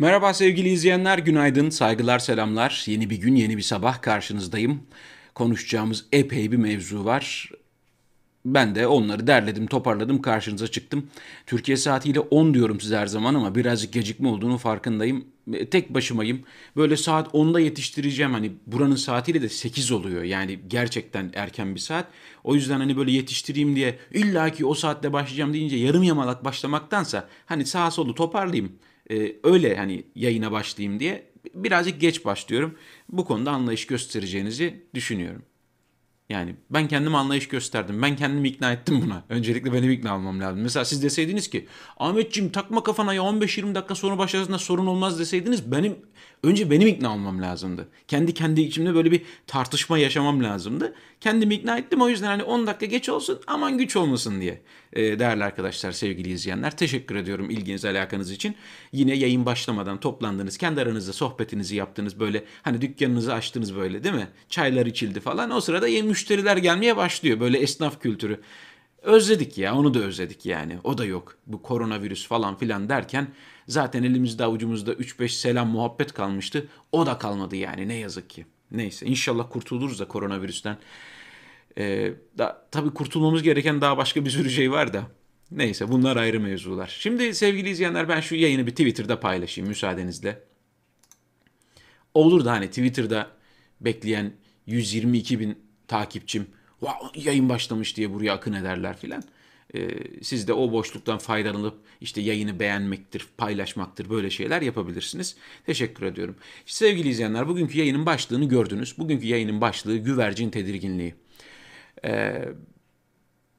Merhaba sevgili izleyenler, günaydın, saygılar, selamlar. Yeni bir gün, yeni bir sabah karşınızdayım. Konuşacağımız epey bir mevzu var. Ben de onları derledim, toparladım, karşınıza çıktım. Türkiye saatiyle 10 diyorum size her zaman ama birazcık gecikme olduğunu farkındayım. E, tek başımayım. Böyle saat 10'da yetiştireceğim. Hani buranın saatiyle de 8 oluyor. Yani gerçekten erken bir saat. O yüzden hani böyle yetiştireyim diye illaki o saatte başlayacağım deyince yarım yamalak başlamaktansa hani sağa solu toparlayayım e, öyle hani yayına başlayayım diye birazcık geç başlıyorum. Bu konuda anlayış göstereceğinizi düşünüyorum. Yani ben kendime anlayış gösterdim. Ben kendimi ikna ettim buna. Öncelikle benim ikna olmam lazım. Mesela siz deseydiniz ki Ahmetciğim takma kafana ya 15-20 dakika sonra başladığında sorun olmaz deseydiniz benim önce benim ikna olmam lazımdı. Kendi kendi içimde böyle bir tartışma yaşamam lazımdı. Kendimi ikna ettim o yüzden hani 10 dakika geç olsun aman güç olmasın diye. Ee, değerli arkadaşlar, sevgili izleyenler teşekkür ediyorum ilginiz alakanız için. Yine yayın başlamadan toplandınız, kendi aranızda sohbetinizi yaptınız böyle hani dükkanınızı açtınız böyle değil mi? Çaylar içildi falan. O sırada yeni müşteriler gelmeye başlıyor böyle esnaf kültürü. Özledik ya onu da özledik yani. O da yok. Bu koronavirüs falan filan derken zaten elimizde avucumuzda 3-5 selam muhabbet kalmıştı. O da kalmadı yani ne yazık ki. Neyse inşallah kurtuluruz da koronavirüsten. Ee, da, tabii kurtulmamız gereken daha başka bir sürü şey var da. Neyse bunlar ayrı mevzular. Şimdi sevgili izleyenler ben şu yayını bir Twitter'da paylaşayım müsaadenizle. Olur da hani Twitter'da bekleyen 122 bin takipçim yayın başlamış diye buraya akın ederler filan. Ee, siz de o boşluktan faydalanıp işte yayını beğenmektir, paylaşmaktır böyle şeyler yapabilirsiniz. Teşekkür ediyorum. Sevgili izleyenler bugünkü yayının başlığını gördünüz. Bugünkü yayının başlığı güvercin tedirginliği. Ee,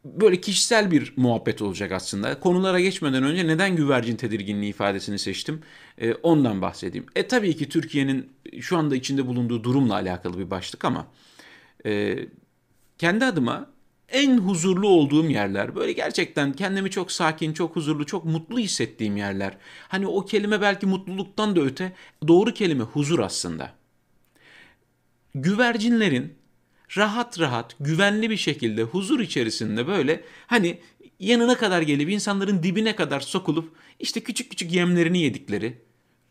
böyle kişisel bir muhabbet olacak aslında. Konulara geçmeden önce neden güvercin tedirginliği ifadesini seçtim? Ee, ondan bahsedeyim. E tabii ki Türkiye'nin şu anda içinde bulunduğu durumla alakalı bir başlık ama e, kendi adıma en huzurlu olduğum yerler, böyle gerçekten kendimi çok sakin, çok huzurlu, çok mutlu hissettiğim yerler. Hani o kelime belki mutluluktan da öte, doğru kelime huzur aslında. Güvercinlerin rahat rahat, güvenli bir şekilde huzur içerisinde böyle hani yanına kadar gelip insanların dibine kadar sokulup işte küçük küçük yemlerini yedikleri,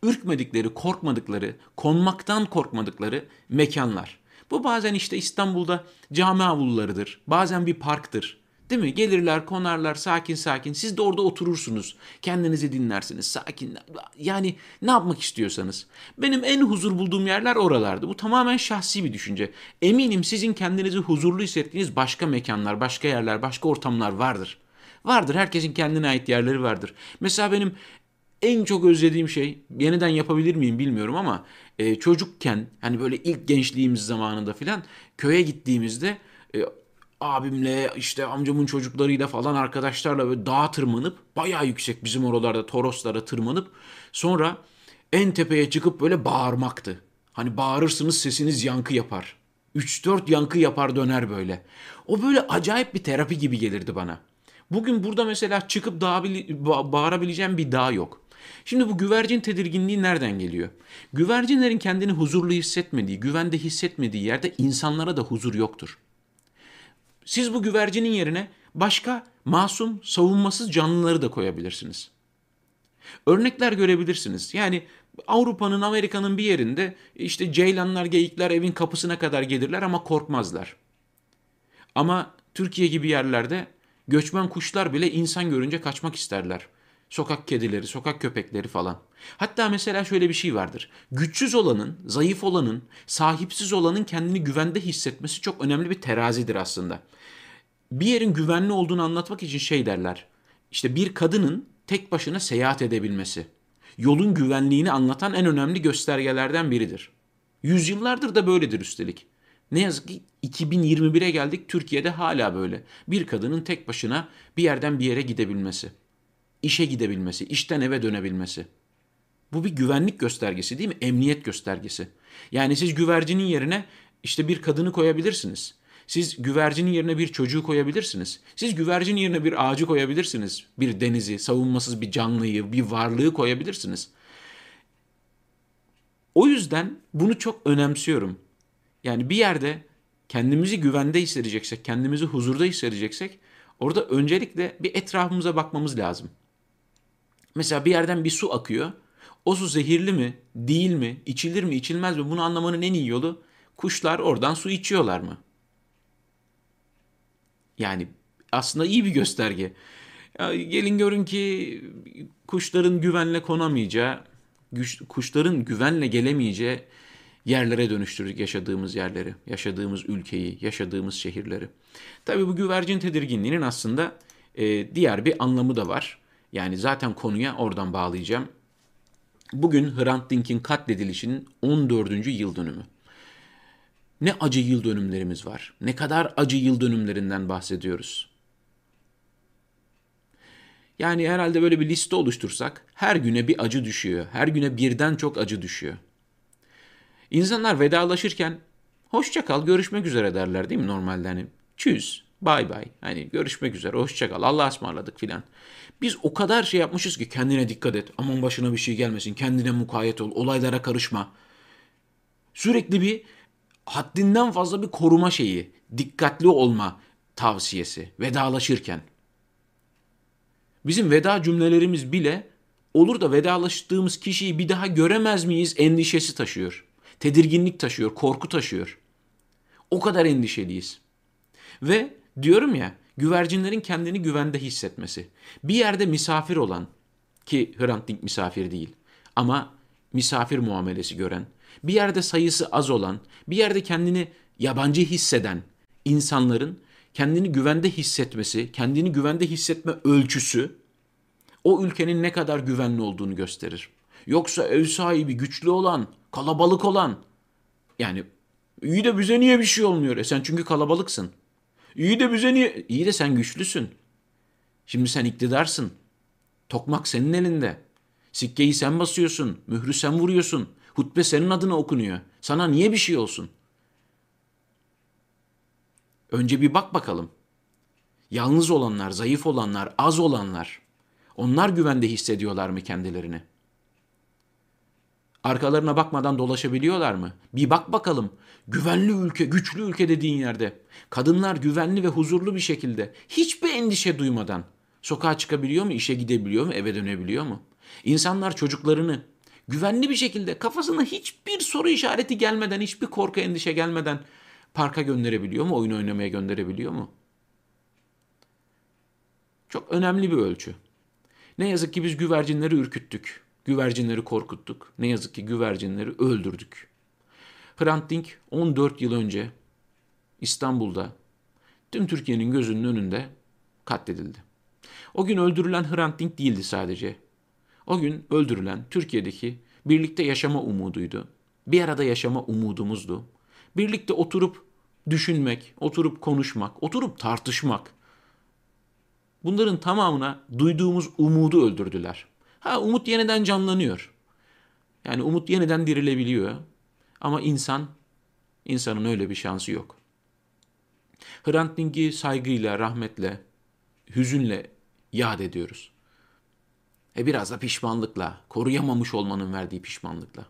ürkmedikleri, korkmadıkları, konmaktan korkmadıkları mekanlar. Bu bazen işte İstanbul'da cami avlularıdır, bazen bir parktır. Değil mi? Gelirler, konarlar sakin sakin. Siz de orada oturursunuz. Kendinizi dinlersiniz. Sakin. Yani ne yapmak istiyorsanız. Benim en huzur bulduğum yerler oralardı. Bu tamamen şahsi bir düşünce. Eminim sizin kendinizi huzurlu hissettiğiniz başka mekanlar, başka yerler, başka ortamlar vardır. Vardır. Herkesin kendine ait yerleri vardır. Mesela benim en çok özlediğim şey yeniden yapabilir miyim bilmiyorum ama e, çocukken hani böyle ilk gençliğimiz zamanında filan köye gittiğimizde e, abimle işte amcamın çocuklarıyla falan arkadaşlarla böyle dağa tırmanıp bayağı yüksek bizim oralarda Toroslara tırmanıp sonra en tepeye çıkıp böyle bağırmaktı. Hani bağırırsınız sesiniz yankı yapar. 3-4 yankı yapar döner böyle. O böyle acayip bir terapi gibi gelirdi bana. Bugün burada mesela çıkıp dağa, bağırabileceğim bir dağ yok. Şimdi bu güvercin tedirginliği nereden geliyor? Güvercinlerin kendini huzurlu hissetmediği, güvende hissetmediği yerde insanlara da huzur yoktur. Siz bu güvercinin yerine başka masum, savunmasız canlıları da koyabilirsiniz. Örnekler görebilirsiniz. Yani Avrupa'nın, Amerika'nın bir yerinde işte ceylanlar, geyikler evin kapısına kadar gelirler ama korkmazlar. Ama Türkiye gibi yerlerde göçmen kuşlar bile insan görünce kaçmak isterler. Sokak kedileri, sokak köpekleri falan. Hatta mesela şöyle bir şey vardır. Güçsüz olanın, zayıf olanın, sahipsiz olanın kendini güvende hissetmesi çok önemli bir terazidir aslında. Bir yerin güvenli olduğunu anlatmak için şey derler. İşte bir kadının tek başına seyahat edebilmesi. Yolun güvenliğini anlatan en önemli göstergelerden biridir. Yüzyıllardır da böyledir üstelik. Ne yazık ki 2021'e geldik Türkiye'de hala böyle. Bir kadının tek başına bir yerden bir yere gidebilmesi işe gidebilmesi, işten eve dönebilmesi. Bu bir güvenlik göstergesi değil mi? Emniyet göstergesi. Yani siz güvercinin yerine işte bir kadını koyabilirsiniz. Siz güvercinin yerine bir çocuğu koyabilirsiniz. Siz güvercinin yerine bir ağacı koyabilirsiniz. Bir denizi, savunmasız bir canlıyı, bir varlığı koyabilirsiniz. O yüzden bunu çok önemsiyorum. Yani bir yerde kendimizi güvende hissedeceksek, kendimizi huzurda hissedeceksek orada öncelikle bir etrafımıza bakmamız lazım. Mesela bir yerden bir su akıyor. O su zehirli mi, değil mi, içilir mi, içilmez mi bunu anlamanın en iyi yolu kuşlar oradan su içiyorlar mı? Yani aslında iyi bir gösterge. Ya gelin görün ki kuşların güvenle konamayacağı, kuşların güvenle gelemeyeceği yerlere dönüştürdük yaşadığımız yerleri, yaşadığımız ülkeyi, yaşadığımız şehirleri. Tabii bu güvercin tedirginliğinin aslında e, diğer bir anlamı da var. Yani zaten konuya oradan bağlayacağım. Bugün Hrant Dink'in katledilişinin 14. yıl dönümü. Ne acı yıl dönümlerimiz var. Ne kadar acı yıl dönümlerinden bahsediyoruz. Yani herhalde böyle bir liste oluştursak her güne bir acı düşüyor. Her güne birden çok acı düşüyor. İnsanlar vedalaşırken hoşça kal, görüşmek üzere derler değil mi normalde hani? Çüz, bay bay. Hani görüşmek üzere, hoşça kal, Allah'a ısmarladık filan. Biz o kadar şey yapmışız ki kendine dikkat et. Aman başına bir şey gelmesin. Kendine mukayyet ol. Olaylara karışma. Sürekli bir haddinden fazla bir koruma şeyi. Dikkatli olma tavsiyesi vedalaşırken. Bizim veda cümlelerimiz bile olur da vedalaştığımız kişiyi bir daha göremez miyiz endişesi taşıyor. Tedirginlik taşıyor, korku taşıyor. O kadar endişeliyiz. Ve diyorum ya güvercinlerin kendini güvende hissetmesi. Bir yerde misafir olan ki Hrant Dink misafir değil ama misafir muamelesi gören, bir yerde sayısı az olan, bir yerde kendini yabancı hisseden insanların kendini güvende hissetmesi, kendini güvende hissetme ölçüsü o ülkenin ne kadar güvenli olduğunu gösterir. Yoksa ev sahibi güçlü olan, kalabalık olan yani iyi de bize niye bir şey olmuyor? E sen çünkü kalabalıksın. İyi de bize niye? İyi de sen güçlüsün. Şimdi sen iktidarsın. Tokmak senin elinde. Sikkeyi sen basıyorsun. Mührü sen vuruyorsun. Hutbe senin adına okunuyor. Sana niye bir şey olsun? Önce bir bak bakalım. Yalnız olanlar, zayıf olanlar, az olanlar onlar güvende hissediyorlar mı kendilerini? Arkalarına bakmadan dolaşabiliyorlar mı? Bir bak bakalım. Güvenli ülke, güçlü ülke dediğin yerde. Kadınlar güvenli ve huzurlu bir şekilde, hiçbir endişe duymadan sokağa çıkabiliyor mu, işe gidebiliyor mu, eve dönebiliyor mu? İnsanlar çocuklarını güvenli bir şekilde kafasına hiçbir soru işareti gelmeden, hiçbir korku endişe gelmeden parka gönderebiliyor mu, oyun oynamaya gönderebiliyor mu? Çok önemli bir ölçü. Ne yazık ki biz güvercinleri ürküttük. Güvercinleri korkuttuk. Ne yazık ki güvercinleri öldürdük. Hrant Dink 14 yıl önce İstanbul'da tüm Türkiye'nin gözünün önünde katledildi. O gün öldürülen Hrant Dink değildi sadece. O gün öldürülen Türkiye'deki birlikte yaşama umuduydu. Bir arada yaşama umudumuzdu. Birlikte oturup düşünmek, oturup konuşmak, oturup tartışmak. Bunların tamamına duyduğumuz umudu öldürdüler. Ha umut yeniden canlanıyor. Yani umut yeniden dirilebiliyor. Ama insan, insanın öyle bir şansı yok. Hrant Dink'i saygıyla, rahmetle, hüzünle yad ediyoruz. E biraz da pişmanlıkla, koruyamamış olmanın verdiği pişmanlıkla.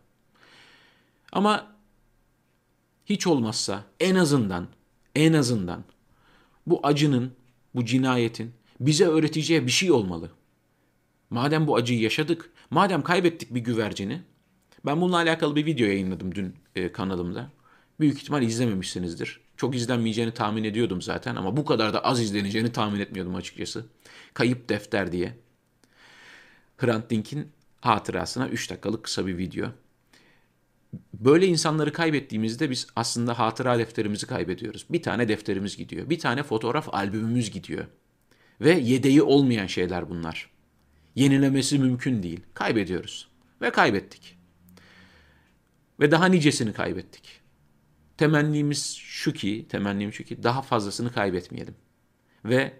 Ama hiç olmazsa en azından, en azından bu acının, bu cinayetin bize öğreteceği bir şey olmalı. Madem bu acıyı yaşadık, madem kaybettik bir güvercini, ben bununla alakalı bir video yayınladım dün e, kanalımda. Büyük ihtimal izlememişsinizdir. Çok izlenmeyeceğini tahmin ediyordum zaten ama bu kadar da az izleneceğini tahmin etmiyordum açıkçası. Kayıp Defter diye. Hrant Dink'in hatırasına 3 dakikalık kısa bir video. Böyle insanları kaybettiğimizde biz aslında hatıra defterimizi kaybediyoruz. Bir tane defterimiz gidiyor. Bir tane fotoğraf albümümüz gidiyor. Ve yedeği olmayan şeyler bunlar. Yenilemesi mümkün değil. Kaybediyoruz. Ve kaybettik. Ve daha nicesini kaybettik. Temennimiz şu ki, temennim şu ki daha fazlasını kaybetmeyelim. Ve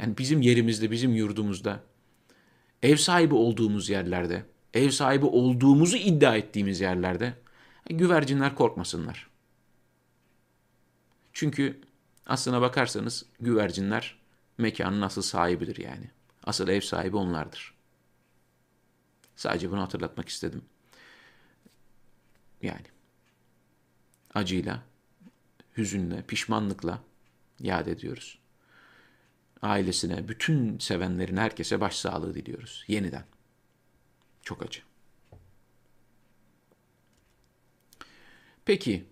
yani bizim yerimizde, bizim yurdumuzda, ev sahibi olduğumuz yerlerde, ev sahibi olduğumuzu iddia ettiğimiz yerlerde güvercinler korkmasınlar. Çünkü aslına bakarsanız güvercinler mekanın asıl sahibidir yani. Asıl ev sahibi onlardır. Sadece bunu hatırlatmak istedim. Yani acıyla, hüzünle, pişmanlıkla yad ediyoruz. Ailesine, bütün sevenlerin herkese başsağlığı diliyoruz yeniden. Çok acı. Peki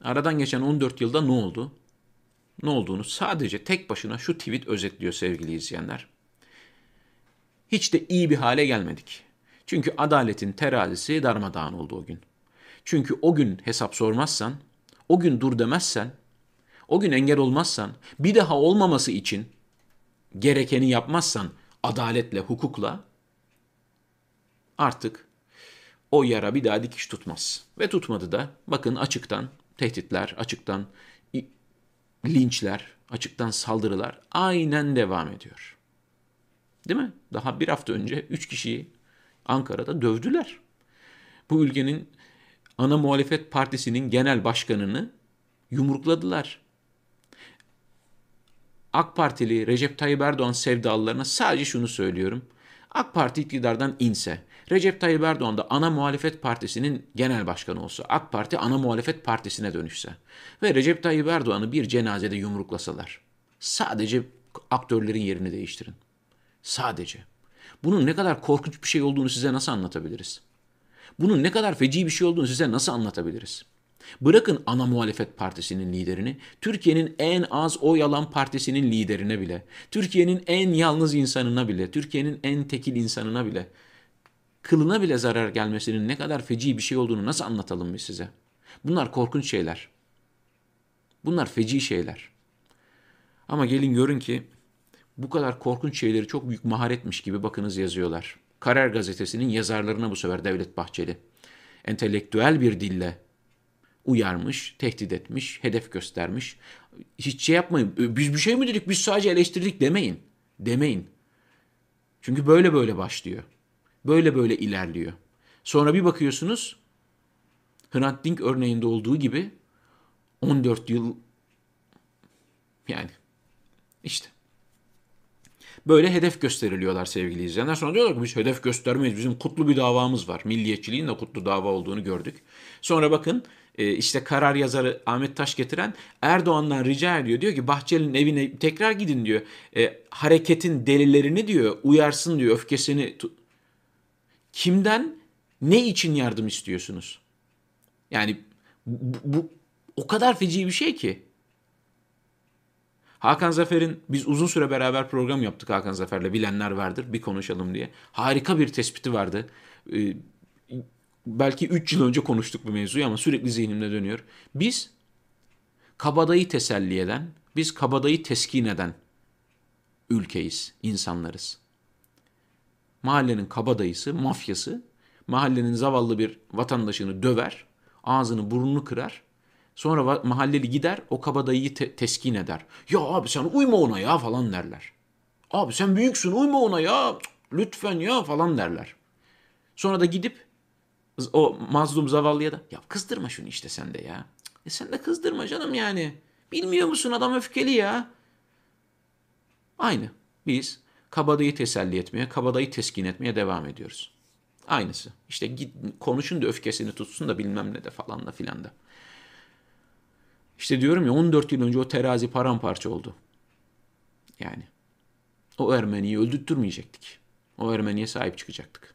aradan geçen 14 yılda ne oldu? Ne olduğunu sadece tek başına şu tweet özetliyor sevgili izleyenler. Hiç de iyi bir hale gelmedik. Çünkü adaletin terazisi darmadağın oldu o gün. Çünkü o gün hesap sormazsan, o gün dur demezsen, o gün engel olmazsan, bir daha olmaması için gerekeni yapmazsan adaletle, hukukla artık o yara bir daha dikiş tutmaz. Ve tutmadı da bakın açıktan tehditler, açıktan linçler, açıktan saldırılar aynen devam ediyor. Değil mi? Daha bir hafta önce üç kişiyi Ankara'da dövdüler. Bu ülkenin ana muhalefet partisinin genel başkanını yumrukladılar. AK Partili Recep Tayyip Erdoğan sevdalılarına sadece şunu söylüyorum. AK Parti iktidardan inse, Recep Tayyip Erdoğan da ana muhalefet partisinin genel başkanı olsa, AK Parti ana muhalefet partisine dönüşse ve Recep Tayyip Erdoğan'ı bir cenazede yumruklasalar, sadece aktörlerin yerini değiştirin. Sadece. Bunun ne kadar korkunç bir şey olduğunu size nasıl anlatabiliriz? Bunun ne kadar feci bir şey olduğunu size nasıl anlatabiliriz? Bırakın ana muhalefet partisinin liderini, Türkiye'nin en az oy alan partisinin liderine bile, Türkiye'nin en yalnız insanına bile, Türkiye'nin en tekil insanına bile, kılına bile zarar gelmesinin ne kadar feci bir şey olduğunu nasıl anlatalım biz size? Bunlar korkunç şeyler. Bunlar feci şeyler. Ama gelin görün ki bu kadar korkunç şeyleri çok büyük maharetmiş gibi bakınız yazıyorlar. Karar Gazetesi'nin yazarlarına bu sefer Devlet Bahçeli. Entelektüel bir dille uyarmış, tehdit etmiş, hedef göstermiş. Hiç şey yapmayın. Biz bir şey mi dedik? Biz sadece eleştirdik demeyin. Demeyin. Çünkü böyle böyle başlıyor. Böyle böyle ilerliyor. Sonra bir bakıyorsunuz Hrant Dink örneğinde olduğu gibi 14 yıl yani işte böyle hedef gösteriliyorlar sevgili izleyenler. Sonra diyorlar ki biz hedef göstermeyiz. Bizim kutlu bir davamız var. Milliyetçiliğin de kutlu dava olduğunu gördük. Sonra bakın e, işte karar yazarı Ahmet Taş getiren Erdoğan'dan rica ediyor. Diyor ki Bahçeli'nin evine tekrar gidin diyor. E, hareketin delillerini diyor uyarsın diyor öfkesini. Kimden ne için yardım istiyorsunuz? Yani bu, bu o kadar feci bir şey ki. Hakan Zafer'in biz uzun süre beraber program yaptık Hakan Zafer'le bilenler vardır bir konuşalım diye. Harika bir tespiti vardı. Ee, belki 3 yıl önce konuştuk bu mevzuyu ama sürekli zihnimde dönüyor. Biz kabadayı teselli eden, biz kabadayı teskin eden ülkeyiz, insanlarız. Mahallenin kabadayısı, mafyası, mahallenin zavallı bir vatandaşını döver, ağzını burnunu kırar, Sonra mahalleli gider o kabadayıyı te- teskin eder. Ya abi sen uyma ona ya falan derler. Abi sen büyüksün uyma ona ya lütfen ya falan derler. Sonra da gidip o mazlum zavallıya da ya kızdırma şunu işte sen de ya. E sen de kızdırma canım yani. Bilmiyor musun adam öfkeli ya. Aynı. Biz kabadayı teselli etmeye, kabadayı teskin etmeye devam ediyoruz. Aynısı. İşte git, konuşun da öfkesini tutsun da bilmem ne de falan da filan da. İşte diyorum ya 14 yıl önce o terazi paramparça oldu. Yani o Ermeniyi öldürtmeyecektik. O Ermeniye sahip çıkacaktık.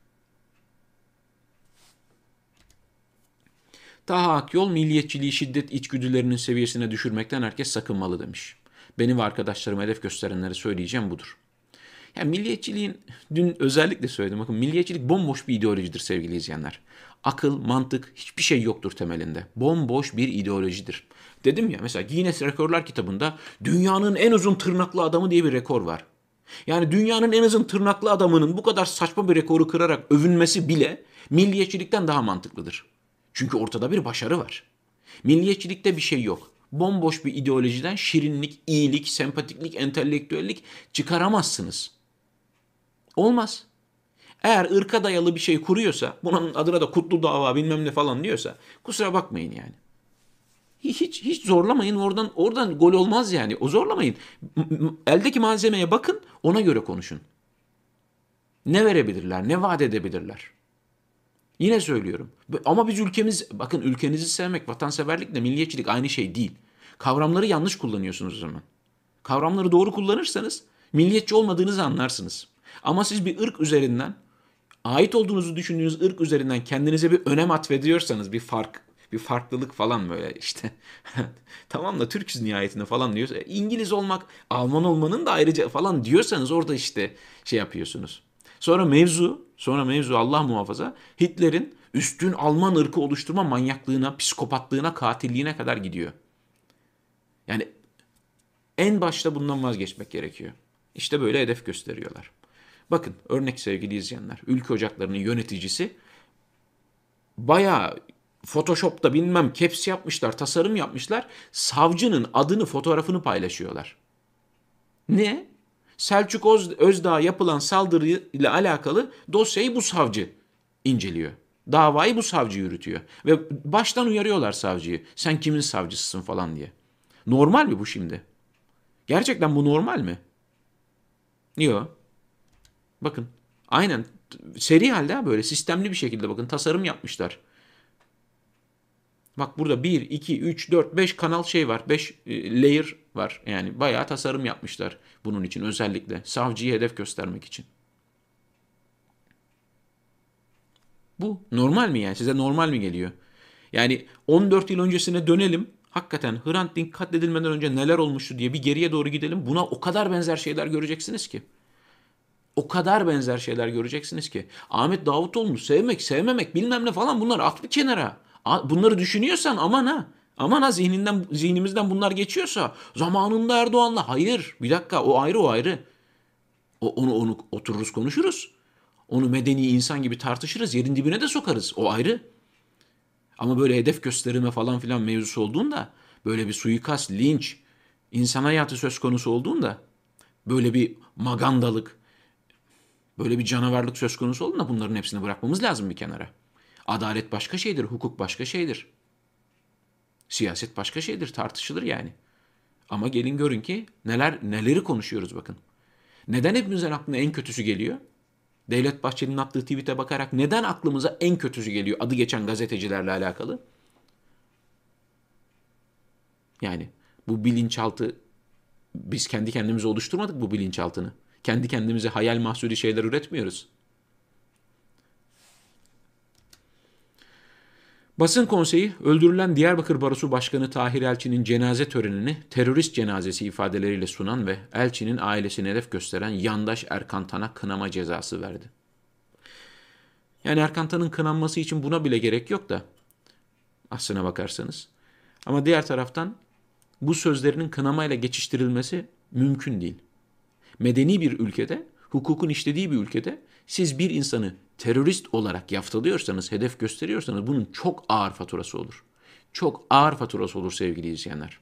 Taha Akyol milliyetçiliği şiddet içgüdülerinin seviyesine düşürmekten herkes sakınmalı demiş. Beni ve arkadaşlarıma hedef gösterenlere söyleyeceğim budur. Yani milliyetçiliğin, dün özellikle söyledim bakın milliyetçilik bomboş bir ideolojidir sevgili izleyenler. Akıl, mantık hiçbir şey yoktur temelinde. Bomboş bir ideolojidir. Dedim ya mesela Guinness Rekorlar kitabında dünyanın en uzun tırnaklı adamı diye bir rekor var. Yani dünyanın en uzun tırnaklı adamının bu kadar saçma bir rekoru kırarak övünmesi bile milliyetçilikten daha mantıklıdır. Çünkü ortada bir başarı var. Milliyetçilikte bir şey yok. Bomboş bir ideolojiden şirinlik, iyilik, sempatiklik, entelektüellik çıkaramazsınız. Olmaz. Eğer ırka dayalı bir şey kuruyorsa, bunun adına da kutlu dava bilmem ne falan diyorsa kusura bakmayın yani. Hiç hiç zorlamayın oradan oradan gol olmaz yani. O zorlamayın. Eldeki malzemeye bakın, ona göre konuşun. Ne verebilirler, ne vaat edebilirler? Yine söylüyorum. Ama biz ülkemiz, bakın ülkenizi sevmek, vatanseverlikle milliyetçilik aynı şey değil. Kavramları yanlış kullanıyorsunuz o zaman. Kavramları doğru kullanırsanız milliyetçi olmadığınızı anlarsınız. Ama siz bir ırk üzerinden ait olduğunuzu düşündüğünüz ırk üzerinden kendinize bir önem atfediyorsanız bir fark bir farklılık falan böyle işte. tamam da Türk'üz nihayetinde falan diyorsa e, İngiliz olmak, Alman olmanın da ayrıca falan diyorsanız orada işte şey yapıyorsunuz. Sonra mevzu, sonra mevzu Allah muhafaza Hitler'in üstün Alman ırkı oluşturma manyaklığına, psikopatlığına, katilliğine kadar gidiyor. Yani en başta bundan vazgeçmek gerekiyor. İşte böyle hedef gösteriyorlar. Bakın örnek sevgili izleyenler. Ülke Ocakları'nın yöneticisi bayağı Photoshop'ta bilmem caps yapmışlar, tasarım yapmışlar. Savcının adını, fotoğrafını paylaşıyorlar. Ne? Selçuk Özdağ'a yapılan saldırı ile alakalı dosyayı bu savcı inceliyor. Davayı bu savcı yürütüyor. Ve baştan uyarıyorlar savcıyı. Sen kimin savcısısın falan diye. Normal mi bu şimdi? Gerçekten bu normal mi? Yok. Bakın aynen seri halde böyle sistemli bir şekilde bakın tasarım yapmışlar. Bak burada 1, 2, 3, 4, 5 kanal şey var. 5 e, layer var. Yani bayağı tasarım yapmışlar bunun için özellikle. Savcıyı hedef göstermek için. Bu normal mi yani? Size normal mi geliyor? Yani 14 yıl öncesine dönelim. Hakikaten Hrant Dink katledilmeden önce neler olmuştu diye bir geriye doğru gidelim. Buna o kadar benzer şeyler göreceksiniz ki. O kadar benzer şeyler göreceksiniz ki. Ahmet Davutoğlu'nu sevmek, sevmemek bilmem ne falan bunlar aklı kenara. Bunları düşünüyorsan aman ha. Aman ha zihninden, zihnimizden bunlar geçiyorsa zamanında Erdoğan'la hayır bir dakika o ayrı o ayrı. O, onu, onu otururuz konuşuruz. Onu medeni insan gibi tartışırız. Yerin dibine de sokarız. O ayrı. Ama böyle hedef gösterime falan filan mevzusu olduğunda böyle bir suikast, linç, insan hayatı söz konusu olduğunda böyle bir magandalık, böyle bir canavarlık söz konusu olduğunda bunların hepsini bırakmamız lazım bir kenara. Adalet başka şeydir, hukuk başka şeydir. Siyaset başka şeydir, tartışılır yani. Ama gelin görün ki neler neleri konuşuyoruz bakın. Neden hepimizin aklına en kötüsü geliyor? Devlet Bahçeli'nin attığı tweet'e bakarak neden aklımıza en kötüsü geliyor adı geçen gazetecilerle alakalı? Yani bu bilinçaltı biz kendi kendimize oluşturmadık bu bilinçaltını. Kendi kendimize hayal mahsulü şeyler üretmiyoruz. Basın konseyi öldürülen Diyarbakır Barosu Başkanı Tahir Elçi'nin cenaze törenini terörist cenazesi ifadeleriyle sunan ve Elçi'nin ailesine hedef gösteren yandaş Erkan Tan'a kınama cezası verdi. Yani Erkan Tan'ın kınanması için buna bile gerek yok da aslına bakarsanız. Ama diğer taraftan bu sözlerinin kınamayla geçiştirilmesi mümkün değil. Medeni bir ülkede, hukukun işlediği bir ülkede siz bir insanı terörist olarak yaftalıyorsanız, hedef gösteriyorsanız bunun çok ağır faturası olur. Çok ağır faturası olur sevgili izleyenler.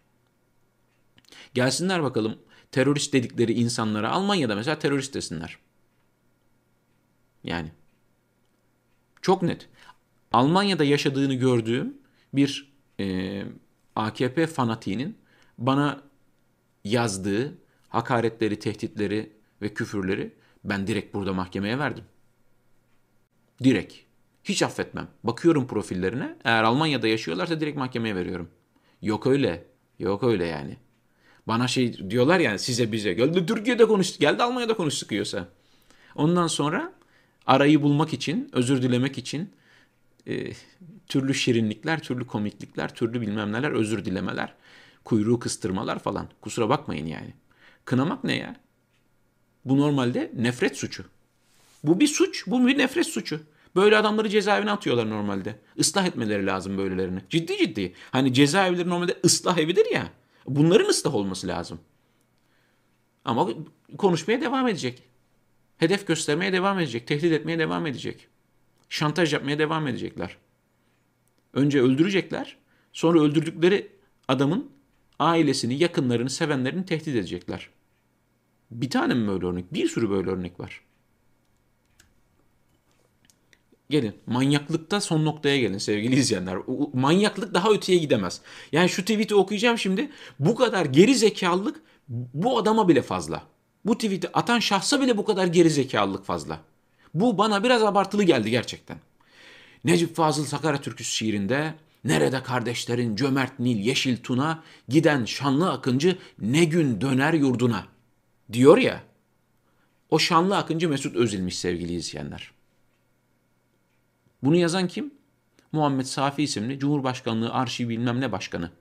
Gelsinler bakalım terörist dedikleri insanlara Almanya'da mesela terörist desinler. Yani çok net. Almanya'da yaşadığını gördüğüm bir e, AKP fanatiğinin bana yazdığı hakaretleri, tehditleri ve küfürleri ben direkt burada mahkemeye verdim. Direkt. Hiç affetmem. Bakıyorum profillerine. Eğer Almanya'da yaşıyorlarsa direkt mahkemeye veriyorum. Yok öyle. Yok öyle yani. Bana şey diyorlar yani size bize. Geldi Türkiye'de konuş. Geldi Almanya'da konuş sıkıyorsa. Ondan sonra arayı bulmak için, özür dilemek için e, türlü şirinlikler, türlü komiklikler, türlü bilmem neler, özür dilemeler, kuyruğu kıstırmalar falan. Kusura bakmayın yani. Kınamak ne ya? Bu normalde nefret suçu. Bu bir suç, bu bir nefret suçu. Böyle adamları cezaevine atıyorlar normalde. Islah etmeleri lazım böylelerini. Ciddi ciddi. Hani cezaevleri normalde ıslah evidir ya. Bunların ıslah olması lazım. Ama konuşmaya devam edecek. Hedef göstermeye devam edecek. Tehdit etmeye devam edecek. Şantaj yapmaya devam edecekler. Önce öldürecekler. Sonra öldürdükleri adamın ailesini, yakınlarını, sevenlerini tehdit edecekler. Bir tane mi böyle örnek? Bir sürü böyle örnek var. Gelin manyaklıkta son noktaya gelin sevgili izleyenler. Manyaklık daha öteye gidemez. Yani şu tweet'i okuyacağım şimdi. Bu kadar geri zekalılık bu adama bile fazla. Bu tweet'i atan şahsa bile bu kadar geri zekalılık fazla. Bu bana biraz abartılı geldi gerçekten. Necip Fazıl Sakarya türküsü şiirinde Nerede kardeşlerin cömert Nil yeşil tuna giden şanlı akıncı ne gün döner yurduna diyor ya. O şanlı akıncı Mesut Özil'miş sevgili izleyenler. Bunu yazan kim? Muhammed Safi isimli Cumhurbaşkanlığı arşiv bilmem ne başkanı.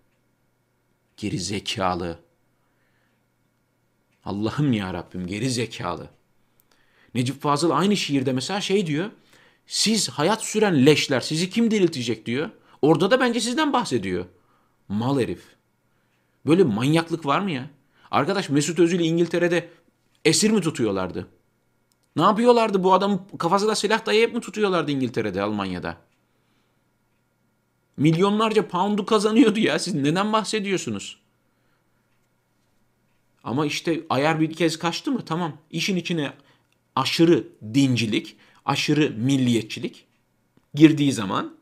Geri zekalı. Allah'ım ya Rabbim geri zekalı. Necip Fazıl aynı şiirde mesela şey diyor. Siz hayat süren leşler sizi kim diriltecek diyor. Orada da bence sizden bahsediyor. Mal herif. Böyle manyaklık var mı ya? Arkadaş Mesut Özil'i İngiltere'de esir mi tutuyorlardı? Ne yapıyorlardı bu adamın kafasına silah dayayıp mı tutuyorlardı İngiltere'de, Almanya'da? Milyonlarca pound'u kazanıyordu ya. Siz neden bahsediyorsunuz? Ama işte ayar bir kez kaçtı mı? Tamam. İşin içine aşırı dincilik, aşırı milliyetçilik girdiği zaman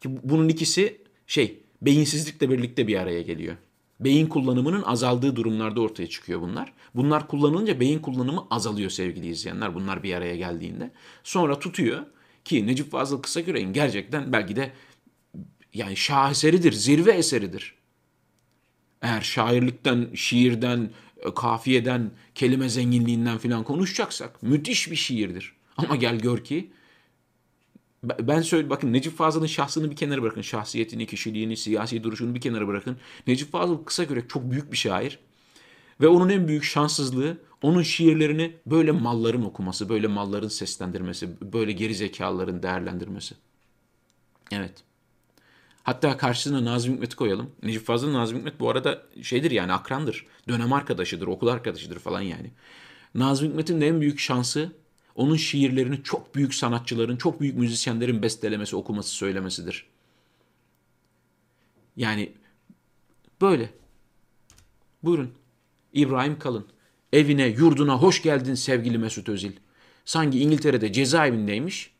ki bunun ikisi şey beyinsizlikle birlikte bir araya geliyor. Beyin kullanımının azaldığı durumlarda ortaya çıkıyor bunlar. Bunlar kullanılınca beyin kullanımı azalıyor sevgili izleyenler. Bunlar bir araya geldiğinde. Sonra tutuyor ki Necip Fazıl Kısaküre'nin gerçekten belki de yani şaheseridir, zirve eseridir. Eğer şairlikten, şiirden, kafiyeden, kelime zenginliğinden falan konuşacaksak müthiş bir şiirdir. Ama gel gör ki ben söyle bakın Necip Fazıl'ın şahsını bir kenara bırakın. Şahsiyetini, kişiliğini, siyasi duruşunu bir kenara bırakın. Necip Fazıl kısa göre çok büyük bir şair. Ve onun en büyük şanssızlığı onun şiirlerini böyle malların okuması, böyle malların seslendirmesi, böyle geri zekaların değerlendirmesi. Evet. Hatta karşısına Nazım Hikmet'i koyalım. Necip Fazıl Nazım Hikmet bu arada şeydir yani akrandır. Dönem arkadaşıdır, okul arkadaşıdır falan yani. Nazım Hikmet'in de en büyük şansı onun şiirlerini çok büyük sanatçıların, çok büyük müzisyenlerin bestelemesi, okuması, söylemesidir. Yani böyle. Buyurun. İbrahim Kalın. Evine, yurduna hoş geldin sevgili Mesut Özil. Sanki İngiltere'de cezaevindeymiş.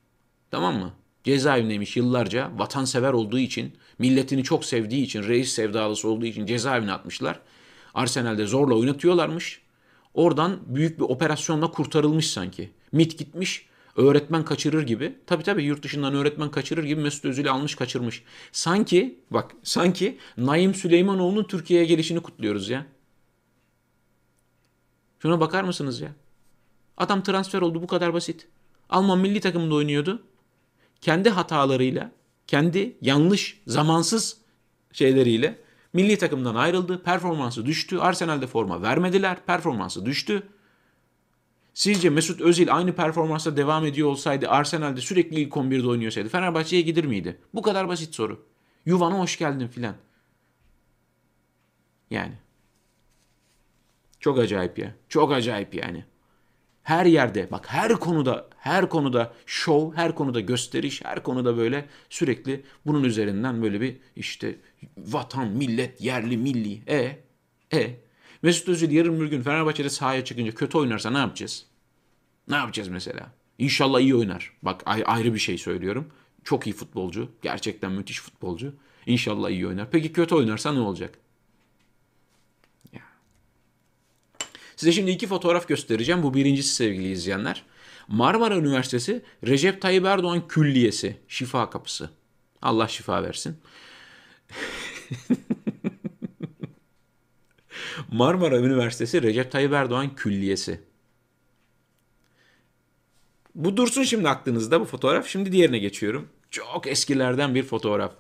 Tamam mı? Cezaevindeymiş yıllarca. Vatansever olduğu için, milletini çok sevdiği için, reis sevdalısı olduğu için cezaevine atmışlar. Arsenal'de zorla oynatıyorlarmış. Oradan büyük bir operasyonla kurtarılmış sanki. MIT gitmiş, öğretmen kaçırır gibi. Tabi tabi yurt dışından öğretmen kaçırır gibi Mesut Özil'i almış kaçırmış. Sanki bak sanki Naim Süleymanoğlu'nun Türkiye'ye gelişini kutluyoruz ya. Şuna bakar mısınız ya? Adam transfer oldu bu kadar basit. Alman milli takımında oynuyordu. Kendi hatalarıyla, kendi yanlış, zamansız şeyleriyle milli takımdan ayrıldı. Performansı düştü. Arsenal'de forma vermediler. Performansı düştü. Sizce Mesut Özil aynı performansla devam ediyor olsaydı Arsenal'de sürekli ilk 11'de oynuyorsaydı Fenerbahçe'ye gider miydi? Bu kadar basit soru. Yuvana hoş geldin filan. Yani. Çok acayip ya. Çok acayip yani. Her yerde bak her konuda her konuda show, her konuda gösteriş, her konuda böyle sürekli bunun üzerinden böyle bir işte vatan, millet, yerli, milli. E e Mesut Özil yarın bir gün Fenerbahçe'de sahaya çıkınca kötü oynarsa ne yapacağız? Ne yapacağız mesela? İnşallah iyi oynar. Bak ayrı bir şey söylüyorum. Çok iyi futbolcu. Gerçekten müthiş futbolcu. İnşallah iyi oynar. Peki kötü oynarsa ne olacak? Size şimdi iki fotoğraf göstereceğim. Bu birincisi sevgili izleyenler. Marmara Üniversitesi Recep Tayyip Erdoğan Külliyesi. Şifa kapısı. Allah şifa versin. Marmara Üniversitesi Recep Tayyip Erdoğan Külliyesi. Bu dursun şimdi aklınızda bu fotoğraf. Şimdi diğerine geçiyorum. Çok eskilerden bir fotoğraf.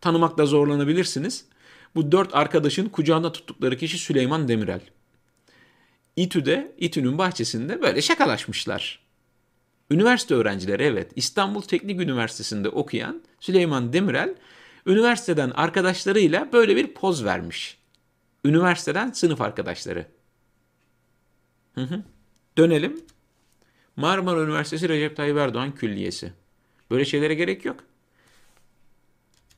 Tanımakta zorlanabilirsiniz. Bu dört arkadaşın kucağında tuttukları kişi Süleyman Demirel. İTÜ'de, İTÜ'nün bahçesinde böyle şakalaşmışlar. Üniversite öğrencileri evet. İstanbul Teknik Üniversitesi'nde okuyan Süleyman Demirel üniversiteden arkadaşlarıyla böyle bir poz vermiş. Üniversiteden sınıf arkadaşları. Hı hı. Dönelim. Marmara Üniversitesi Recep Tayyip Erdoğan Külliyesi. Böyle şeylere gerek yok.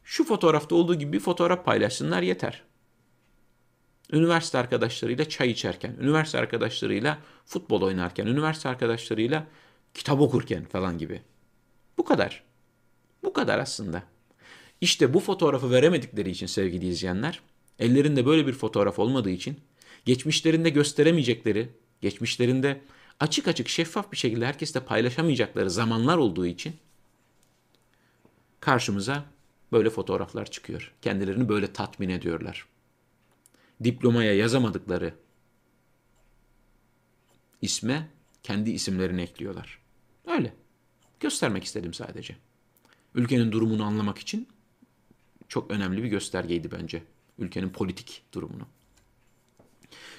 Şu fotoğrafta olduğu gibi bir fotoğraf paylaşsınlar yeter. Üniversite arkadaşlarıyla çay içerken, üniversite arkadaşlarıyla futbol oynarken, üniversite arkadaşlarıyla kitap okurken falan gibi. Bu kadar. Bu kadar aslında. İşte bu fotoğrafı veremedikleri için sevgili izleyenler, ellerinde böyle bir fotoğraf olmadığı için, geçmişlerinde gösteremeyecekleri, geçmişlerinde açık açık şeffaf bir şekilde herkesle paylaşamayacakları zamanlar olduğu için karşımıza böyle fotoğraflar çıkıyor. Kendilerini böyle tatmin ediyorlar. Diplomaya yazamadıkları isme kendi isimlerini ekliyorlar. Öyle. Göstermek istedim sadece. ülkenin durumunu anlamak için çok önemli bir göstergeydi bence. Ülkenin politik durumunu.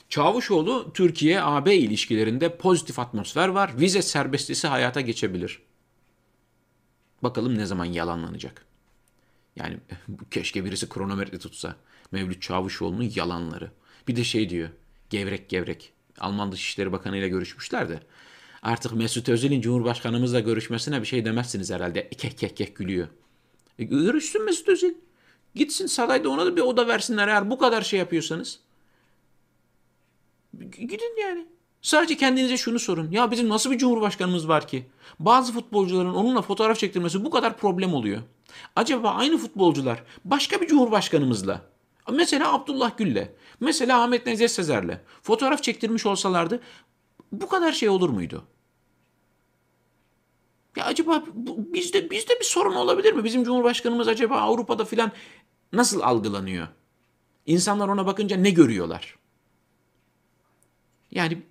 Çavuşoğlu Türkiye-AB ilişkilerinde pozitif atmosfer var. Vize serbestisi hayata geçebilir. Bakalım ne zaman yalanlanacak. Yani keşke birisi kronometre tutsa. Mevlüt Çavuşoğlu'nun yalanları. Bir de şey diyor. Gevrek gevrek. Alman Dışişleri Bakanı ile görüşmüşler de. Artık Mesut Özil'in Cumhurbaşkanımızla görüşmesine bir şey demezsiniz herhalde. Kek kek kek gülüyor. E, görüşsün Mesut Özil. Gitsin sarayda ona da bir oda versinler eğer bu kadar şey yapıyorsanız. Gidin yani. Sadece kendinize şunu sorun. Ya bizim nasıl bir cumhurbaşkanımız var ki? Bazı futbolcuların onunla fotoğraf çektirmesi bu kadar problem oluyor. Acaba aynı futbolcular başka bir cumhurbaşkanımızla mesela Abdullah Gül'le, mesela Ahmet Nezih Sezer'le fotoğraf çektirmiş olsalardı bu kadar şey olur muydu? Ya acaba bizde bizde bir sorun olabilir mi? Bizim Cumhurbaşkanımız acaba Avrupa'da filan nasıl algılanıyor? İnsanlar ona bakınca ne görüyorlar? Yani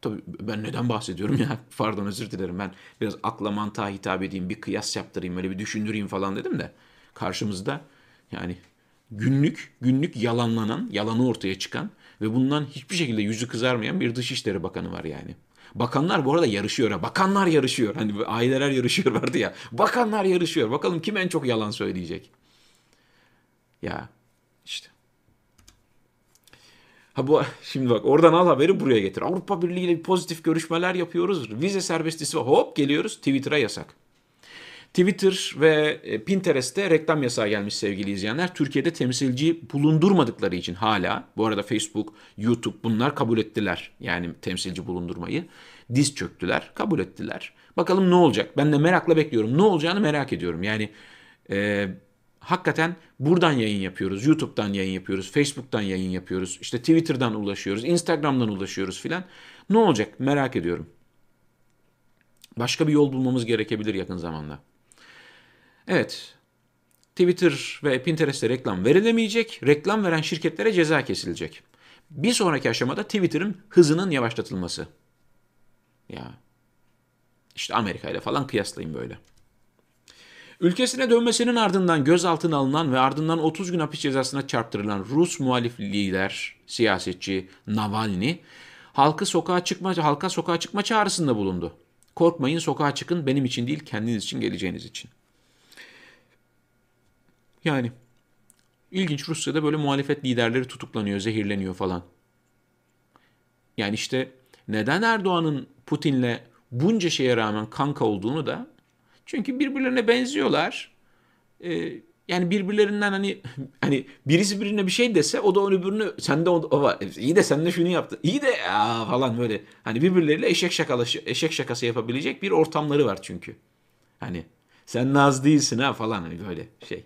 tabii ben neden bahsediyorum ya? Pardon özür dilerim. Ben biraz akla mantığa hitap edeyim, bir kıyas yaptırayım, öyle bir düşündüreyim falan dedim de karşımızda yani günlük günlük yalanlanan, yalanı ortaya çıkan ve bundan hiçbir şekilde yüzü kızarmayan bir Dışişleri Bakanı var yani. Bakanlar bu arada yarışıyor. Ha. Bakanlar yarışıyor. Hani aileler yarışıyor vardı ya. Bakanlar yarışıyor. Bakalım kim en çok yalan söyleyecek. Ya işte. Ha bu şimdi bak oradan al haberi buraya getir. Avrupa Birliği ile pozitif görüşmeler yapıyoruz. Vize serbestisi. Hop geliyoruz Twitter'a yasak. Twitter ve e, Pinterest'te reklam yasağı gelmiş sevgili izleyenler. Türkiye'de temsilci bulundurmadıkları için hala, bu arada Facebook, YouTube bunlar kabul ettiler. Yani temsilci bulundurmayı. Diz çöktüler, kabul ettiler. Bakalım ne olacak? Ben de merakla bekliyorum. Ne olacağını merak ediyorum. Yani e, hakikaten buradan yayın yapıyoruz. YouTube'dan yayın yapıyoruz. Facebook'tan yayın yapıyoruz. İşte Twitter'dan ulaşıyoruz. Instagram'dan ulaşıyoruz filan. Ne olacak? Merak ediyorum. Başka bir yol bulmamız gerekebilir yakın zamanda. Evet. Twitter ve Pinterest'te reklam verilemeyecek. Reklam veren şirketlere ceza kesilecek. Bir sonraki aşamada Twitter'ın hızının yavaşlatılması. Ya. İşte Amerika ile falan kıyaslayın böyle. Ülkesine dönmesinin ardından gözaltına alınan ve ardından 30 gün hapis cezasına çarptırılan Rus muhalif lider, siyasetçi Navalny, halkı sokağa çıkma, halka sokağa çıkma çağrısında bulundu. Korkmayın sokağa çıkın benim için değil kendiniz için geleceğiniz için. Yani ilginç Rusya'da böyle muhalefet liderleri tutuklanıyor, zehirleniyor falan. Yani işte neden Erdoğan'ın Putin'le bunca şeye rağmen kanka olduğunu da çünkü birbirlerine benziyorlar. Ee, yani birbirlerinden hani hani birisi birine bir şey dese o da onu öbürünü sen de o, o var. İyi de sen de şunu yaptın. İyi de ya falan böyle. Hani birbirleriyle eşek şakalı eşek şakası yapabilecek bir ortamları var çünkü. Hani sen naz değilsin ha falan hani böyle şey.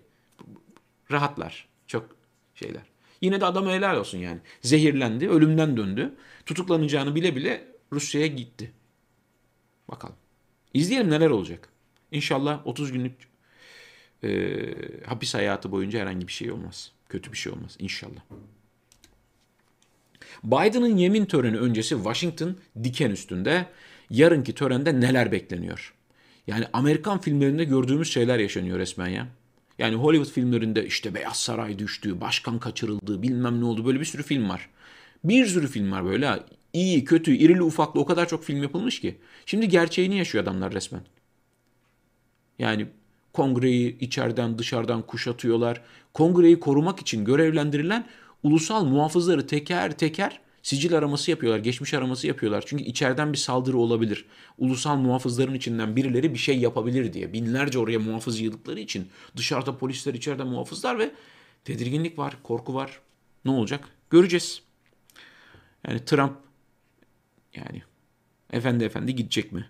Rahatlar. Çok şeyler. Yine de adama helal olsun yani. Zehirlendi, ölümden döndü. Tutuklanacağını bile bile Rusya'ya gitti. Bakalım. İzleyelim neler olacak. İnşallah 30 günlük e, hapis hayatı boyunca herhangi bir şey olmaz. Kötü bir şey olmaz inşallah. Biden'ın yemin töreni öncesi Washington diken üstünde. Yarınki törende neler bekleniyor? Yani Amerikan filmlerinde gördüğümüz şeyler yaşanıyor resmen ya. Yani Hollywood filmlerinde işte Beyaz Saray düştü, başkan kaçırıldı, bilmem ne oldu böyle bir sürü film var. Bir sürü film var böyle İyi, kötü, irili ufaklı o kadar çok film yapılmış ki. Şimdi gerçeğini yaşıyor adamlar resmen. Yani kongreyi içeriden dışarıdan kuşatıyorlar. Kongreyi korumak için görevlendirilen ulusal muhafızları teker teker sicil araması yapıyorlar, geçmiş araması yapıyorlar. Çünkü içeriden bir saldırı olabilir. Ulusal muhafızların içinden birileri bir şey yapabilir diye. Binlerce oraya muhafız yığdıkları için dışarıda polisler, içeride muhafızlar ve tedirginlik var, korku var. Ne olacak? Göreceğiz. Yani Trump yani efendi efendi gidecek mi?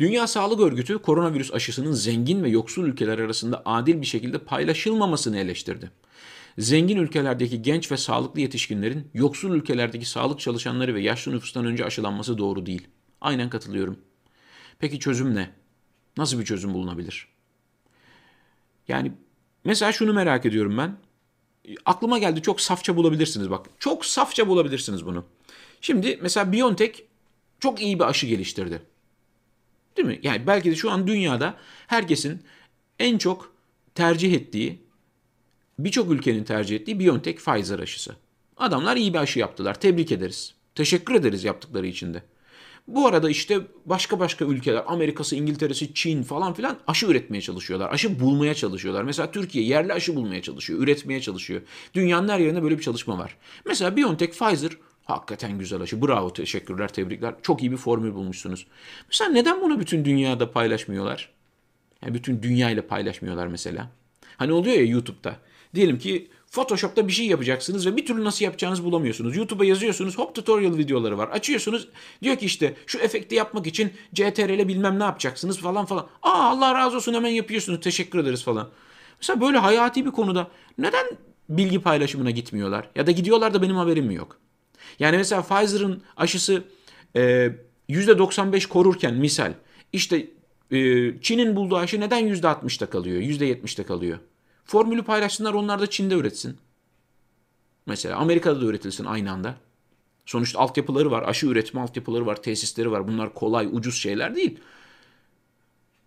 Dünya Sağlık Örgütü koronavirüs aşısının zengin ve yoksul ülkeler arasında adil bir şekilde paylaşılmamasını eleştirdi. Zengin ülkelerdeki genç ve sağlıklı yetişkinlerin yoksul ülkelerdeki sağlık çalışanları ve yaşlı nüfustan önce aşılanması doğru değil. Aynen katılıyorum. Peki çözüm ne? Nasıl bir çözüm bulunabilir? Yani mesela şunu merak ediyorum ben. Aklıma geldi çok safça bulabilirsiniz bak. Çok safça bulabilirsiniz bunu. Şimdi mesela BioNTech çok iyi bir aşı geliştirdi. Değil mi? Yani belki de şu an dünyada herkesin en çok tercih ettiği, birçok ülkenin tercih ettiği BioNTech Pfizer aşısı. Adamlar iyi bir aşı yaptılar. Tebrik ederiz. Teşekkür ederiz yaptıkları için de. Bu arada işte başka başka ülkeler, Amerika'sı, İngiltere'si, Çin falan filan aşı üretmeye çalışıyorlar. Aşı bulmaya çalışıyorlar. Mesela Türkiye yerli aşı bulmaya çalışıyor, üretmeye çalışıyor. Dünyanın her yerinde böyle bir çalışma var. Mesela BioNTech, Pfizer hakikaten güzel aşı. Bravo, teşekkürler, tebrikler. Çok iyi bir formül bulmuşsunuz. Mesela neden bunu bütün dünyada paylaşmıyorlar? Yani bütün dünya ile paylaşmıyorlar mesela. Hani oluyor ya YouTube'da. Diyelim ki Photoshop'ta bir şey yapacaksınız ve bir türlü nasıl yapacağınızı bulamıyorsunuz. YouTube'a yazıyorsunuz hop tutorial videoları var. Açıyorsunuz diyor ki işte şu efekti yapmak için CTRL bilmem ne yapacaksınız falan falan. Aa Allah razı olsun hemen yapıyorsunuz teşekkür ederiz falan. Mesela böyle hayati bir konuda neden bilgi paylaşımına gitmiyorlar? Ya da gidiyorlar da benim haberim mi yok? Yani mesela Pfizer'ın aşısı e, %95 korurken misal işte e, Çin'in bulduğu aşı neden %60'da kalıyor, %70'de kalıyor? Formülü paylaşsınlar onlar da Çin'de üretsin. Mesela Amerika'da da üretilsin aynı anda. Sonuçta altyapıları var, aşı üretme altyapıları var, tesisleri var. Bunlar kolay, ucuz şeyler değil.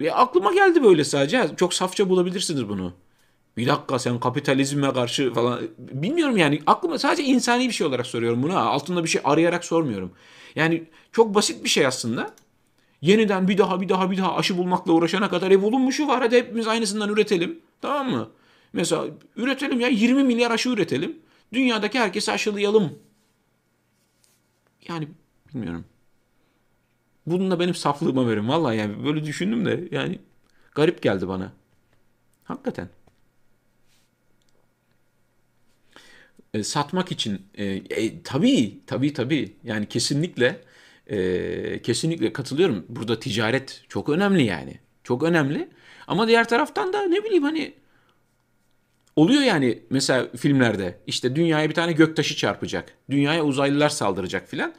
Ve aklıma geldi böyle sadece. Çok safça bulabilirsiniz bunu. Bir dakika sen kapitalizme karşı falan. Bilmiyorum yani aklıma sadece insani bir şey olarak soruyorum bunu. Altında bir şey arayarak sormuyorum. Yani çok basit bir şey aslında. Yeniden bir daha bir daha bir daha aşı bulmakla uğraşana kadar e bulunmuşu var. Hadi hepimiz aynısından üretelim. Tamam mı? Mesela üretelim ya 20 milyar aşı üretelim. Dünyadaki herkesi aşılayalım. Yani bilmiyorum. Bununla benim saflığıma verin. Vallahi yani böyle düşündüm de yani garip geldi bana. Hakikaten. E, satmak için e, e, tabii tabii tabii yani kesinlikle e, kesinlikle katılıyorum. Burada ticaret çok önemli yani. Çok önemli. Ama diğer taraftan da ne bileyim hani Oluyor yani mesela filmlerde işte dünyaya bir tane göktaşı çarpacak. Dünyaya uzaylılar saldıracak filan.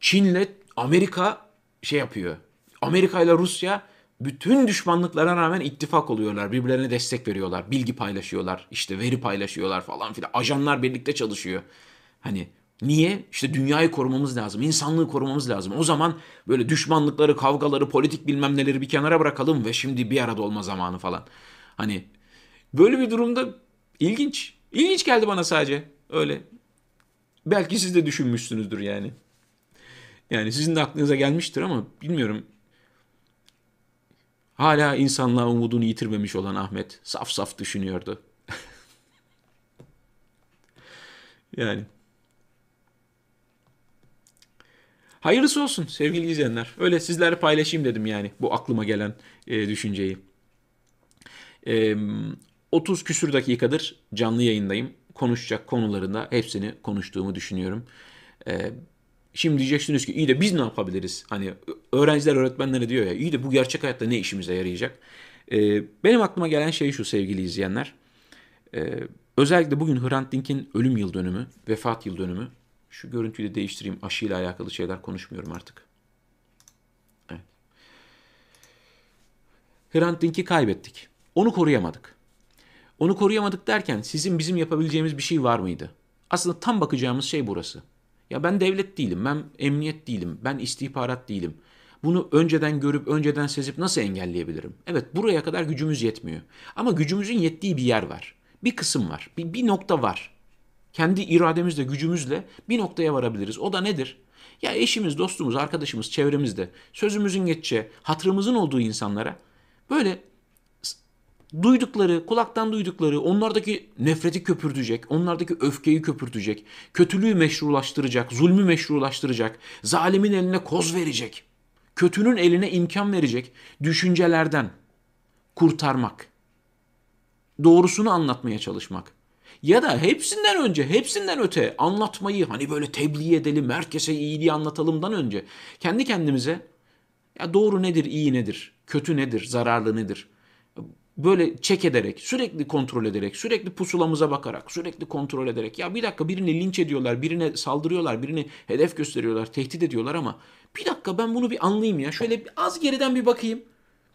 Çin'le Amerika şey yapıyor. Amerika ile Rusya bütün düşmanlıklara rağmen ittifak oluyorlar. Birbirlerine destek veriyorlar. Bilgi paylaşıyorlar. işte veri paylaşıyorlar falan filan. Ajanlar birlikte çalışıyor. Hani niye? İşte dünyayı korumamız lazım. insanlığı korumamız lazım. O zaman böyle düşmanlıkları, kavgaları, politik bilmem neleri bir kenara bırakalım ve şimdi bir arada olma zamanı falan. Hani böyle bir durumda İlginç. İlginç geldi bana sadece. Öyle. Belki siz de düşünmüşsünüzdür yani. Yani sizin de aklınıza gelmiştir ama bilmiyorum. Hala insanlığa umudunu yitirmemiş olan Ahmet saf saf düşünüyordu. yani. Hayırlısı olsun sevgili izleyenler. Öyle sizlerle paylaşayım dedim yani bu aklıma gelen e, düşünceyi. E, 30 küsür dakikadır canlı yayındayım. Konuşacak konularında hepsini konuştuğumu düşünüyorum. Ee, şimdi diyeceksiniz ki iyi de biz ne yapabiliriz? Hani öğrenciler öğretmenlere diyor ya iyi de bu gerçek hayatta ne işimize yarayacak? Ee, benim aklıma gelen şey şu sevgili izleyenler. Ee, özellikle bugün Hrant Dink'in ölüm yıl dönümü, vefat yıl dönümü. Şu görüntüyü de değiştireyim. Aşıyla alakalı şeyler konuşmuyorum artık. Evet. Hrant Dink'i kaybettik. Onu koruyamadık. Onu koruyamadık derken sizin bizim yapabileceğimiz bir şey var mıydı? Aslında tam bakacağımız şey burası. Ya ben devlet değilim, ben emniyet değilim, ben istihbarat değilim. Bunu önceden görüp önceden sezip nasıl engelleyebilirim? Evet buraya kadar gücümüz yetmiyor. Ama gücümüzün yettiği bir yer var. Bir kısım var. Bir, bir nokta var. Kendi irademizle, gücümüzle bir noktaya varabiliriz. O da nedir? Ya eşimiz, dostumuz, arkadaşımız, çevremizde sözümüzün geçeceği, hatırımızın olduğu insanlara böyle duydukları, kulaktan duydukları, onlardaki nefreti köpürtecek, onlardaki öfkeyi köpürtecek, kötülüğü meşrulaştıracak, zulmü meşrulaştıracak, zalimin eline koz verecek, kötünün eline imkan verecek düşüncelerden kurtarmak. Doğrusunu anlatmaya çalışmak. Ya da hepsinden önce, hepsinden öte anlatmayı hani böyle tebliğ edelim, herkese iyiliği anlatalımdan önce kendi kendimize ya doğru nedir, iyi nedir, kötü nedir, zararlı nedir? Böyle çek ederek, sürekli kontrol ederek, sürekli pusulamıza bakarak, sürekli kontrol ederek ya bir dakika birini linç ediyorlar, birine saldırıyorlar, birini hedef gösteriyorlar, tehdit ediyorlar ama bir dakika ben bunu bir anlayayım ya. Şöyle bir az geriden bir bakayım.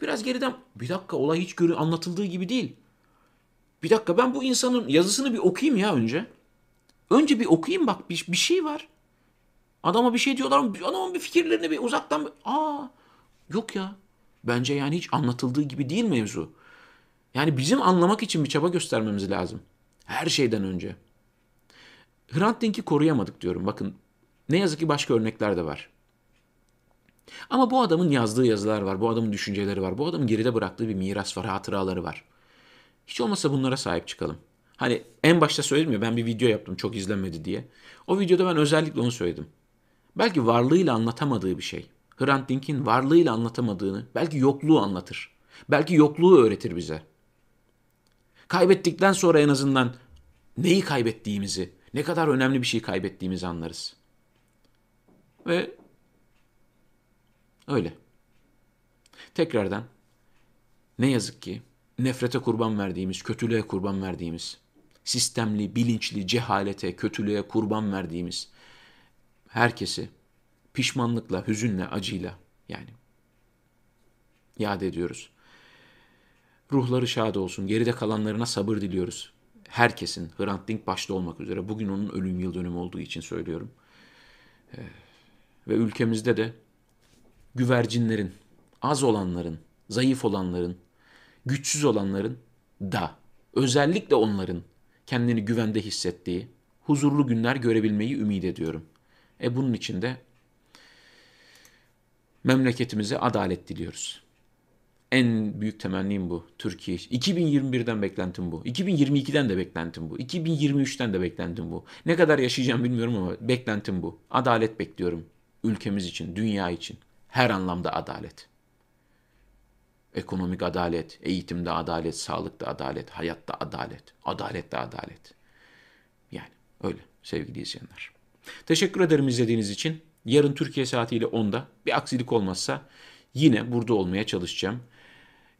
Biraz geriden bir dakika olay hiç görü anlatıldığı gibi değil. Bir dakika ben bu insanın yazısını bir okuyayım ya önce. Önce bir okuyayım bak bir, bir şey var. Adama bir şey diyorlar ama adamın bir fikirlerini bir uzaktan aa yok ya. Bence yani hiç anlatıldığı gibi değil mevzu. Yani bizim anlamak için bir çaba göstermemiz lazım. Her şeyden önce. Hrant Dink'i koruyamadık diyorum. Bakın ne yazık ki başka örnekler de var. Ama bu adamın yazdığı yazılar var, bu adamın düşünceleri var, bu adamın geride bıraktığı bir miras var, hatıraları var. Hiç olmazsa bunlara sahip çıkalım. Hani en başta söyledim ya ben bir video yaptım çok izlenmedi diye. O videoda ben özellikle onu söyledim. Belki varlığıyla anlatamadığı bir şey. Hrant Dink'in varlığıyla anlatamadığını belki yokluğu anlatır. Belki yokluğu öğretir bize. Kaybettikten sonra en azından neyi kaybettiğimizi, ne kadar önemli bir şey kaybettiğimizi anlarız. Ve öyle. Tekrardan ne yazık ki nefrete kurban verdiğimiz, kötülüğe kurban verdiğimiz, sistemli, bilinçli cehalete, kötülüğe kurban verdiğimiz herkesi pişmanlıkla, hüzünle, acıyla yani yad ediyoruz. Ruhları şad olsun. Geride kalanlarına sabır diliyoruz. Herkesin, Hrant Dink başta olmak üzere. Bugün onun ölüm yıl dönümü olduğu için söylüyorum. Ee, ve ülkemizde de güvercinlerin, az olanların, zayıf olanların, güçsüz olanların da özellikle onların kendini güvende hissettiği huzurlu günler görebilmeyi ümit ediyorum. E bunun için de memleketimize adalet diliyoruz. En büyük temennim bu. Türkiye. 2021'den beklentim bu. 2022'den de beklentim bu. 2023'ten de beklentim bu. Ne kadar yaşayacağım bilmiyorum ama beklentim bu. Adalet bekliyorum. Ülkemiz için, dünya için. Her anlamda adalet. Ekonomik adalet, eğitimde adalet, sağlıkta adalet, hayatta adalet, adalette adalet. Yani öyle sevgili izleyenler. Teşekkür ederim izlediğiniz için. Yarın Türkiye saatiyle 10'da bir aksilik olmazsa yine burada olmaya çalışacağım.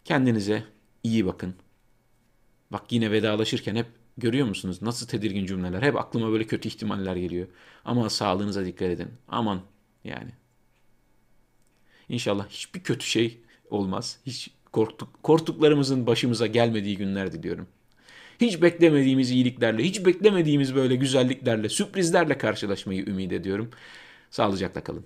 Kendinize iyi bakın. Bak yine vedalaşırken hep görüyor musunuz nasıl tedirgin cümleler? Hep aklıma böyle kötü ihtimaller geliyor. Ama sağlığınıza dikkat edin. Aman yani. İnşallah hiçbir kötü şey olmaz. Hiç korktuk, korktuklarımızın başımıza gelmediği günler diliyorum. Hiç beklemediğimiz iyiliklerle, hiç beklemediğimiz böyle güzelliklerle, sürprizlerle karşılaşmayı ümit ediyorum. Sağlıcakla kalın.